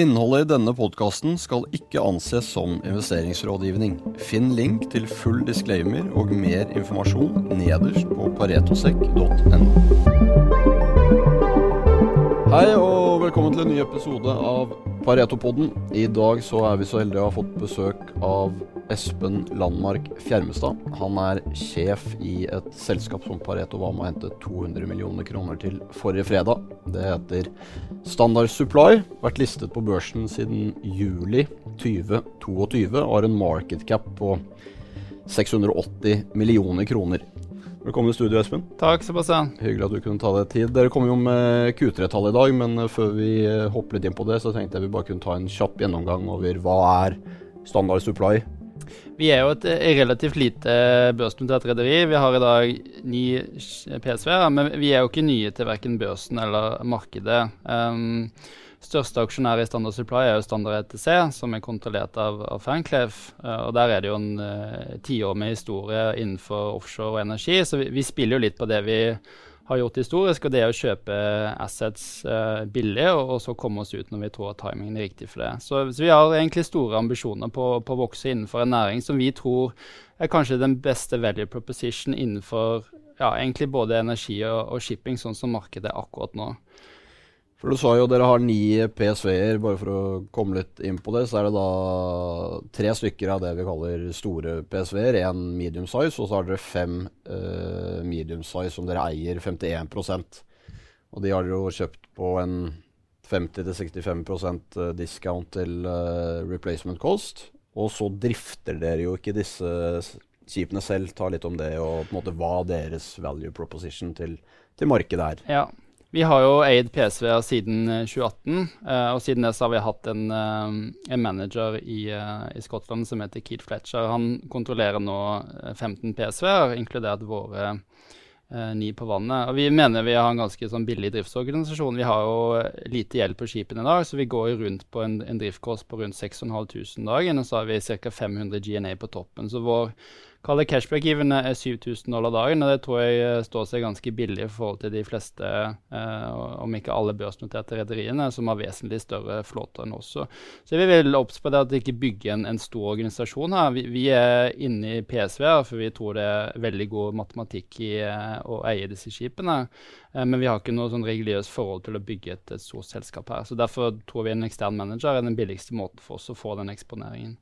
Innholdet i denne podkasten skal ikke anses som investeringsrådgivning. Finn link til full disclaimer og mer informasjon nederst på paretosek.no. Hei og velkommen til en ny episode av Paretopodden. I dag så er vi så heldige å ha fått besøk av Espen Landmark Fjermestad. Han er sjef i et selskap som Pareto var med å hente 200 millioner kroner til forrige fredag. Det heter Standard Supply. Vært listet på børsen siden juli 2022 og har en market cap på 680 millioner kroner. Velkommen i studio, Espen. Takk, Sebastian. Hyggelig at du kunne ta deg tid. Dere kommer jo med Q3-tall i dag, men før vi hopper litt inn på det, så tenkte jeg vi bare kunne ta en kjapp gjennomgang over hva er Standard Supply. Vi er jo et relativt lite børsnotert rederi. Vi har i dag ni PSV-er, men vi er jo ikke nye til verken børsen eller markedet. Um, største aksjonær i Standard Supply er jo Standard ETC, som er kontrollert av, av Fanclave. Uh, og Der er det jo en uh, tiår med historie innenfor offshore og energi, så vi, vi spiller jo litt på det vi har gjort historisk, og det er å kjøpe assets uh, billig, og, og, så komme oss ut når vi tror at timingen er riktig for det. Så, så vi har egentlig store ambisjoner på, å vokse innenfor en næring som vi tror er kanskje den beste value proposition innenfor ja, egentlig både energi og, og shipping, sånn som markedet er akkurat nå. For Du sa jo dere har ni PSV-er. Bare for å komme litt inn på det, så er det da tre stykker av det vi kaller store PSV-er. Én medium size, og så har dere fem uh, medium size som dere eier 51% Og de har dere jo kjøpt på en 50-65 eh, discount til uh, replacement cost. Og så drifter dere jo ikke disse skipene selv. Ta litt om det, og på en måte hva deres value proposition til, til markedet er. Ja, vi har jo eid PSV siden 2018, uh, eh, og siden det så har vi hatt en, uh, en manager i, i, Skottland som heter Keith Fletcher. Han kontrollerer nå 15 PSV-er, inkludert våre ni på vannet. Og Vi mener vi har en ganske sånn billig driftsorganisasjon. Vi har jo lite gjeld på skipene i dag, så vi går rundt på en, en driftkost på rundt 6500 dagen, og så har vi ca. 500 GNA på toppen. Så vår Kalle cashback-givene er 7000 dollar dagen, og det tror jeg eh, står seg ganske billig i forhold til de fleste, eh, om ikke alle børsnoterte rederiene, som har vesentlig større flåter enn oss. Så vi vil obs på det at vi ikke bygger en, en stor organisasjon her. Vi, vi er inne i PSV, for vi tror det er veldig god matematikk i eh, å eie disse skipene. Men vi har ikke noe sånn religiøst forhold til å bygge et, et stort selskap her. Så derfor tror vi en ekstern manager er den billigste måten for oss å få den eksponeringen.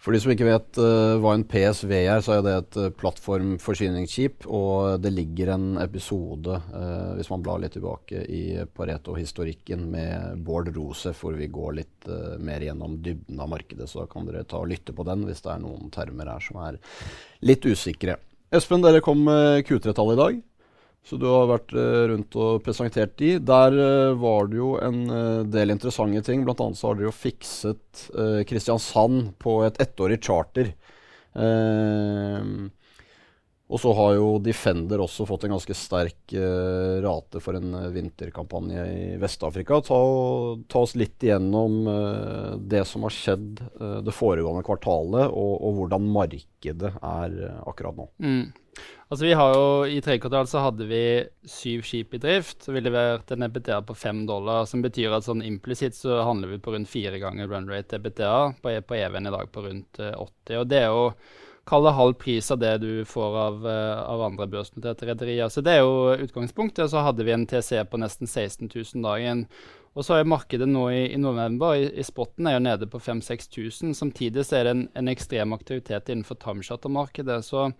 For de som ikke vet uh, hva en PSV er, så er det et uh, plattformforsyningsskip. Og det ligger en episode, uh, hvis man blar litt tilbake i Pareto-historikken, med Bård Rosef, hvor vi går litt mer gjennom dybden av markedet. Så kan dere ta og lytte på den hvis det er noen termer her som er litt usikre. Espen, dere kom med Q3-tall i dag. Så du har vært uh, rundt og presentert de. Der uh, var det jo en uh, del interessante ting. Blant annet så har dere jo fikset Kristiansand på et ettårig charter. og så har jo Defender også fått en ganske sterk rate for en vinterkampanje i Vest-Afrika. Ta, ta, oss litt igjennom det som har skjedd det foregående kvartalet, og, og hvordan markedet er akkurat nå. Mm. Altså vi har jo, I tredje kvartal så hadde vi syv skip i drift. så Vi leverte en EBTA på fem dollar, som betyr at sånn implisitt så handler vi på rundt fire ganger run rate EBTA på, på EV-en i dag på rundt 80. Eh, og det er jo kalle halv pris av det du får av, uh, av andre børsnoterte rederier. Så det er jo utgangspunktet. Så hadde vi en TC på nesten 16 000 dagen. Og så er markedet nå i, i november i, i spotten er jo nede på 5000-6000. Samtidig så er det en, en, ekstrem aktivitet innenfor timeshattermarkedet. Så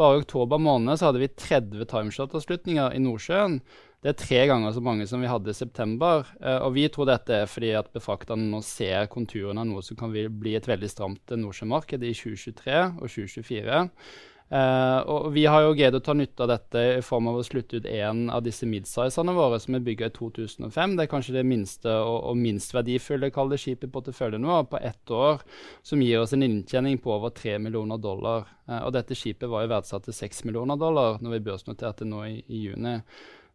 bare i oktober måned så hadde vi 30 timeshatterslutninger i Nordsjøen. Det er tre ganger så mange som vi hadde i september. Eh, og vi tror dette er fordi at befrakterne nå ser konturene av noe som kan bli et veldig stramt nordsjømarked i 2023 og 2024. Uh, og vi har jo greid å ta nytte av dette i form av å slutte ut en av disse midsizene våre som er bygga i 2005. Det er kanskje det minste og, og minst verdifulle kalde skipet i porteføljen nå, på ett år, som gir oss en inntjening på over 3 millioner dollar. Uh, og dette skipet var jo verdsatt til 6 millioner dollar når vi børsnoterte nå i, i juni.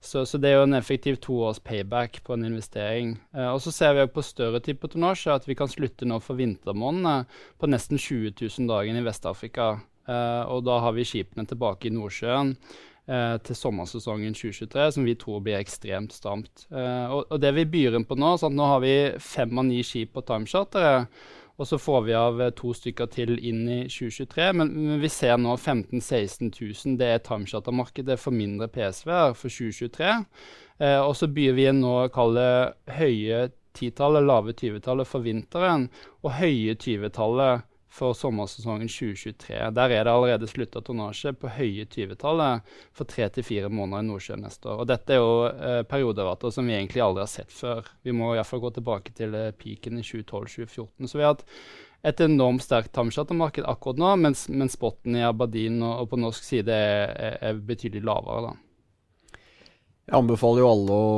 Så, så, det er jo en effektiv toårs payback på en investering. Eh, og så ser vi på større typer tonnasje at vi kan slutte nå for vintermånedene på nesten 20 000 dager i Vest-Afrika. Uh, og da har vi skipene tilbake i Nordsjøen. eh, til sommersesongen 2023, som vi tror blir ekstremt stramt. Eh, og, det vi byr inn på nå, sånn at nå har vi fem av ni skip på timechartere. Og så får vi av to stykker til inn i 2023. Men, vi ser nå 15 000-16 000. Det er timechartermarkedet for mindre PSV-er for 2023. Eh, og så byr vi inn nå kalle høye titallet, lave 20-tallet for vinteren, og høye 20-tallet for sommersesongen 2023. Der er det allerede slutta tonnasje på høye 20-tallet for tre til fire måneder i Nordsjøen neste år. Og dette er jo eh, perioderater som vi egentlig aldri har sett før. Vi må iallfall gå tilbake til eh, peaken i 2012-2014. Så vi har hatt et enormt sterkt timechartermarked akkurat nå, mens, mens spotten i Aberdeen og, og, på norsk side er, er, er betydelig lavere. da. Jeg anbefaler jo alle å,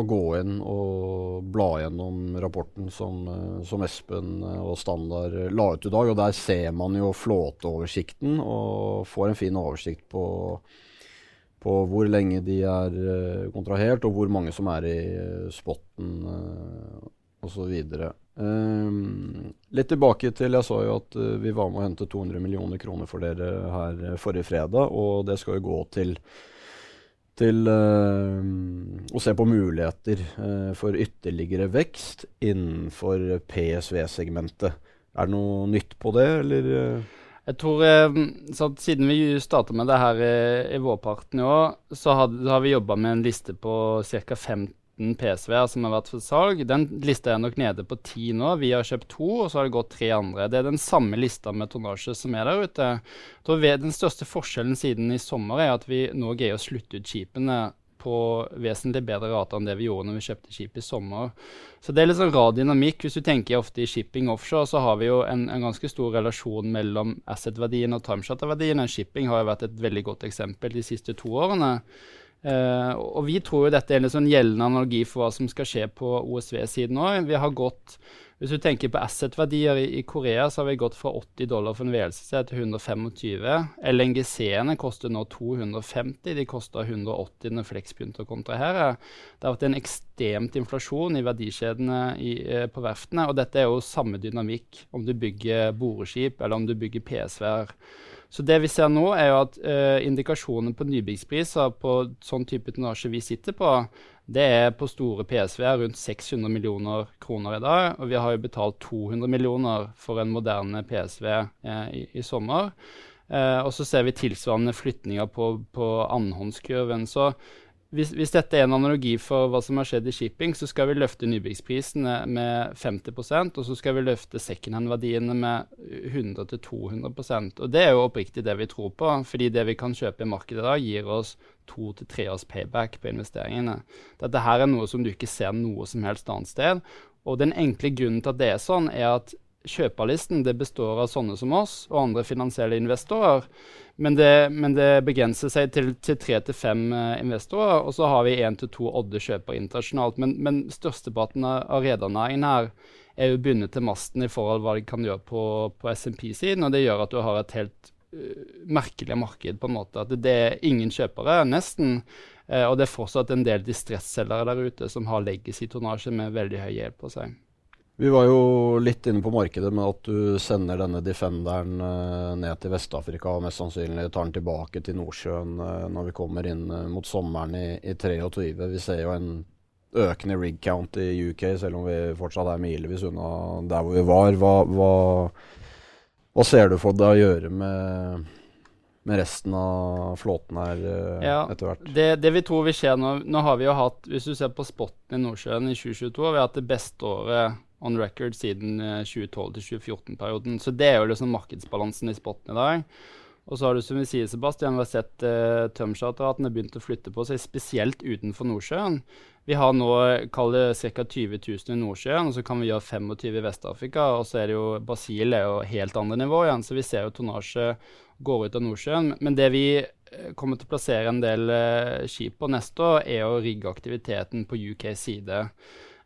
å, gå inn og bla gjennom rapporten som, eh, som, Espen eh, og Standard la ut i dag. og Der ser man jo flåteoversikten og får en fin oversikt på, på hvor lenge de er kontrahert, og hvor mange som er i spotten osv. Um, litt tilbake til Jeg sa jo at vi var med å hente 200 millioner kroner for dere her forrige fredag, og det skal jo gå til til uh, å se på muligheter uh, for ytterligere vekst innenfor PSV-segmentet. Er det noe nytt på det, eller? Uh? Jeg tror så Siden vi starta med det her i, i vårparten i år, så, så har vi jobba med en liste på ca. 50 15 PSV-er som har vært for salg. Den lista er nok nede på ti nå. Vi har kjøpt to, og så har det gått tre andre. Det er den samme lista med tonnasje som er der ute. Den største forskjellen siden i sommer er at vi nå greier å slutte ut skipene på vesentlig bedre rater enn det vi gjorde når vi kjøpte skip i sommer. Så det er litt sånn rar dynamikk. Hvis du tenker ofte i shipping offshore, så har vi jo en, en ganske stor relasjon mellom asset-verdien og timeshutter-verdien. Shipping har jo vært et veldig godt eksempel de siste to årene. Uh, og vi tror jo dette er en sånn gjeldende analogi for hva som skal skje på OSV-siden òg. Hvis du tenker på asset-verdier i, Korea, så har vi gått fra 80 dollar for en VLCC til 125. LNGC-ene koster nå 250. De kosta 180 når Flex begynte å kontrahere. Det har vært en ekstremt inflasjon i verdikjedene i, eh, på verftene. Og dette er jo samme dynamikk om du bygger boreskip eller om du bygger PSV-er. Så det vi ser nå, er jo at uh, indikasjonen på nybyggspriser på sånn type tonnasje vi sitter på, det er på store PSV rundt 600 millioner kroner i dag. Og vi har jo betalt 200 millioner for en moderne PSV eh, i, i, sommer. Eh, og så ser vi tilsvarende flytninger på, på annenhåndskurven. Så hvis, hvis, dette er en analogi for hva som har skjedd i shipping, så skal vi løfte nybyggsprisene med 50% og så skal vi løfte secondhand-verdiene med 100-200% Og Det er jo oppriktig det vi tror på, fordi det vi kan kjøpe i markedet da, gir oss to til tre års payback på investeringene. Dette her er noe som du ikke ser noe som helst annet sted. Og den enkle grunnen til at det er sånn, er at kjøperlisten består av sånne som oss og andre finansielle investorer. Men det, men det begrenser seg til, tre til fem uh, investorer. Og så har vi én til to odde kjøpere internasjonalt. Men, men størsteparten av, redernæringen her er jo bundet til masten i forhold til hva de kan gjøre på, på SMP-siden. Og det gjør at du har et helt uh, merkelig marked, på en måte. At det, er ingen kjøpere, nesten. Uh, og det er fortsatt en del distresselgere der ute som har legacy-tonnasje med veldig høy gjeld på seg. Vi var jo litt inne på markedet med at du sender denne Defenderen uh, ned til Vest-Afrika og mest sannsynlig tar den tilbake til Nordsjøen uh, når vi kommer inn uh, mot sommeren i, i 23. Vi ser jo en økende rig count i UK, selv om vi fortsatt er milevis unna der hvor vi var. Hva, hva, hva ser du for deg å gjøre med, med resten av flåten her ja, etter hvert? Det, det, vi tror vil skje nå Nå har vi jo hatt, hvis du ser på spotten i Nordsjøen i 2022, har vi hatt det beste året on record siden 2012-2014-perioden. Så det er jo liksom markedsbalansen i spotten i dag. Og så har du som vi sier, Sebastian, vi har sett uh, har begynt å flytte på seg, spesielt utenfor Nordsjøen. Vi har nå kall det ca. 20 000 i Nordsjøen, og så kan vi gjøre 25 i Vest-Afrika. Og så er det jo Brasil er jo helt andre nivå igjen, så vi ser jo tonnasje går ut av Nordsjøen. Men det vi eh, kommer til å plassere en del uh, skip på neste år, er å rigge aktiviteten på UKs side.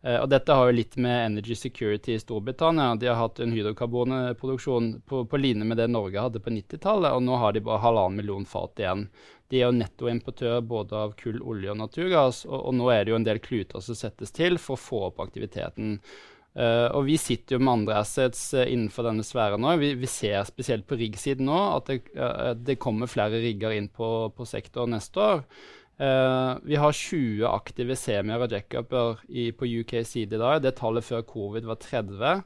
Uh, og dette har jo litt med Energy Security i Storbritannia. De har hatt en hydrokarbonproduksjon på, på linje med det Norge hadde på 90-tallet, og nå har de bare halvannen million fat igjen. De er jo nettoimportør både av kull, olje og naturgass, og, og, nå er det jo en del kluter som settes til for å få opp aktiviteten. Uh, og vi sitter jo med andre assets uh, innenfor denne sfæren nå. Vi, vi, ser spesielt på rigg-siden nå at det, uh, det, kommer flere rigger inn på, på sektoren neste år. Vi har 20 aktive semier og jackuper på UK-side i dag. Det tallet før covid var 30.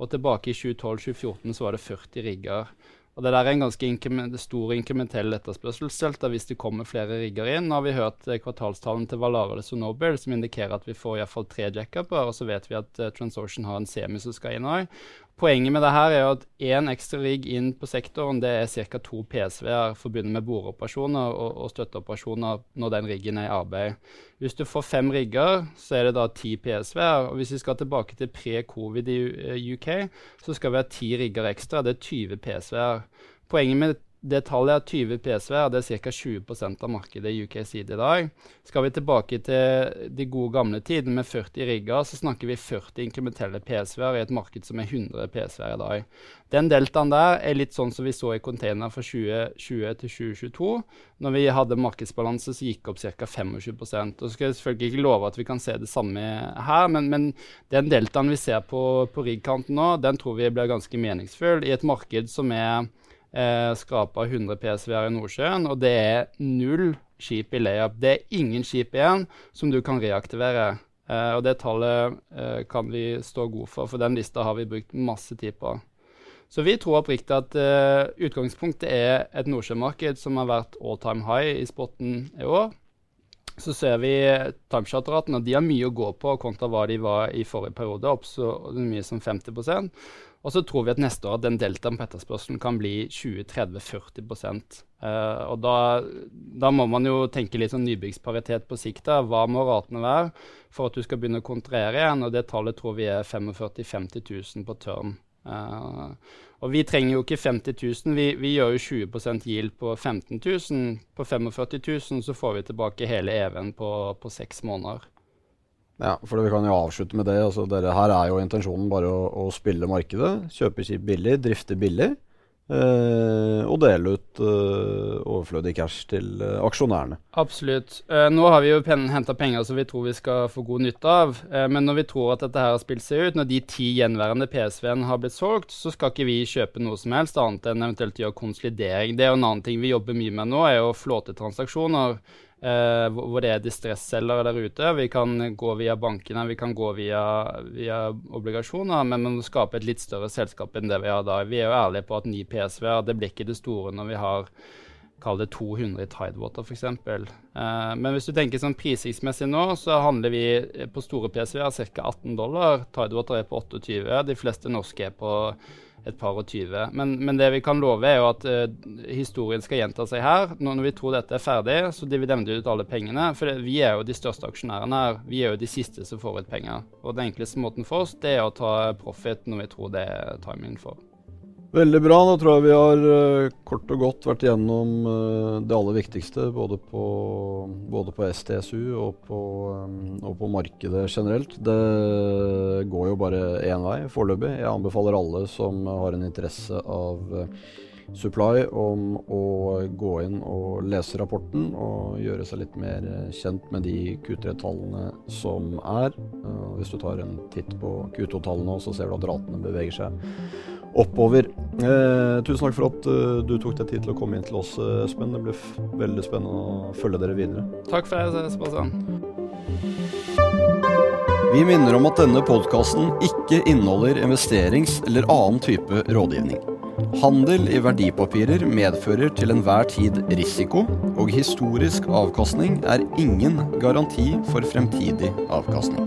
Og tilbake i 2012-2014 så var det 40 rigger. Og Det der er en ganske inkrement, stor inkrementell etterspørselsdelt hvis det kommer flere rigger inn. Nå har vi hørt eh, kvartalstallene til Valaris og Nobel som indikerer at vi får iallfall tre jackuper. Og så vet vi at uh, Transocean har en semi som skal inn òg. Poenget med det her er at én ekstra rigg inn på sektoren det er ca. to PSV-er forbundet med boreoperasjoner og, og, støtteoperasjoner når den riggen er i arbeid. Hvis du får fem rigger, så er det da ti PSV-er. Og hvis vi skal tilbake til pre-covid i UK, så skal vi ha ti rigger ekstra. Det er 20 PSV-er. Poenget med det tallet er 20 PSV, og det er ca. 20% av markedet i UK side i dag. Skal vi tilbake til de gode gamle tidene med 40 rigger, så snakker vi 40 inkrementelle PSV-er i et marked som er 100 PSV-er i dag. Den deltaen der er litt sånn som vi så i container fra 2020 til 2022. Når vi hadde markedsbalanse så gikk opp ca. 25% Og så skal jeg selvfølgelig ikke love at vi kan se det samme her, men, men den deltaen vi ser på, på rigg-kanten nå, den tror vi blir ganske meningsfull i et marked som er eh, skrapa 100 PSV-er i Nordsjøen, og det er null skip i layup. Det er ingen skip igjen som du kan reaktivere. Eh, og det tallet eh, kan vi stå god for, for den lista har vi brukt masse tid på. Så vi tror oppriktig at eh, utgangspunktet er et nordsjømarked som har vært all time high i spotten i år. Så ser vi timecharteratene, og de har mye å gå på kontra hva de var i forrige periode, opp så mye som 50 og så tror vi at neste år den deltaen på etterspørselen kan bli 20-30-40 uh, Og da, da, må man jo tenke litt sånn nybyggsparitet på sikt. da. Hva må ratene være for at du skal begynne å kontrahere igjen? Og det tallet tror vi er 45 000-50 000 på tørn. Uh, og vi trenger jo ikke 50 000, vi, vi gjør jo 20% yield på 15 000. På 45 000 så får vi tilbake hele EV-en på, på seks måneder. Ja, for vi kan jo avslutte med det. Altså, dere, her er jo intensjonen bare å, å spille markedet. Kjøpe skip billig, drifte billig. Eh, og dele ut eh, overflødig cash til eh, aksjonærene. Absolutt. Eh, nå har vi jo pen henta penger som vi tror vi skal få god nytte av. Eh, men når vi tror at dette her har spilt seg ut, når de ti gjenværende PSV-ene har blitt solgt, så skal ikke vi kjøpe noe som helst annet enn eventuelt gjøre konsolidering. Det er jo en annen ting vi jobber mye med nå, er jo flåtetransaksjoner. Uh, hvor det er distressselgere der ute. Vi kan gå via bankene, vi kan gå via, via obligasjoner, men vi må skape et litt større selskap enn det vi har da. Vi er jo ærlige på at ni PSV det blir ikke det store når vi har kall det 200 i Tidewater f.eks. Uh, men hvis du tenker sånn prisingsmessig nå, så handler vi på store PSV-er ca. 18 dollar. Tidewater er på 28. De fleste norske er på et par og tyve. Men, men, det vi kan love, er jo at uh, historien skal gjenta seg her. Når, når, vi tror dette er ferdig, så dividender vi ut alle pengene. For det, vi er jo de største aksjonærene her. Vi er jo de siste som får ut penger. Og den enkleste måten for oss, det er å ta profit når vi tror det er timingen for. Veldig bra. Da tror jeg vi har uh, kort og godt vært igjennom uh, det aller viktigste. Både på, både på STSU og på, um, og på, markedet generelt. Det går jo bare én vei foreløpig. Jeg anbefaler alle som har en interesse av Supply om å gå inn og lese rapporten og gjøre seg litt mer kjent med de Q3-tallene som er. hvis du tar en titt på Q2-tallene, så ser du at ratene beveger seg oppover. Eh, tusen takk for at uh, du tok deg tid til å komme inn til oss, Espen. Det blir veldig spennende å følge dere videre. Takk for det, Sebastian. Vi minner om at denne podkasten ikke inneholder investerings- eller annen type rådgivning. Handel i verdipapirer medfører til enhver tid risiko, og historisk avkastning er ingen garanti for fremtidig avkastning.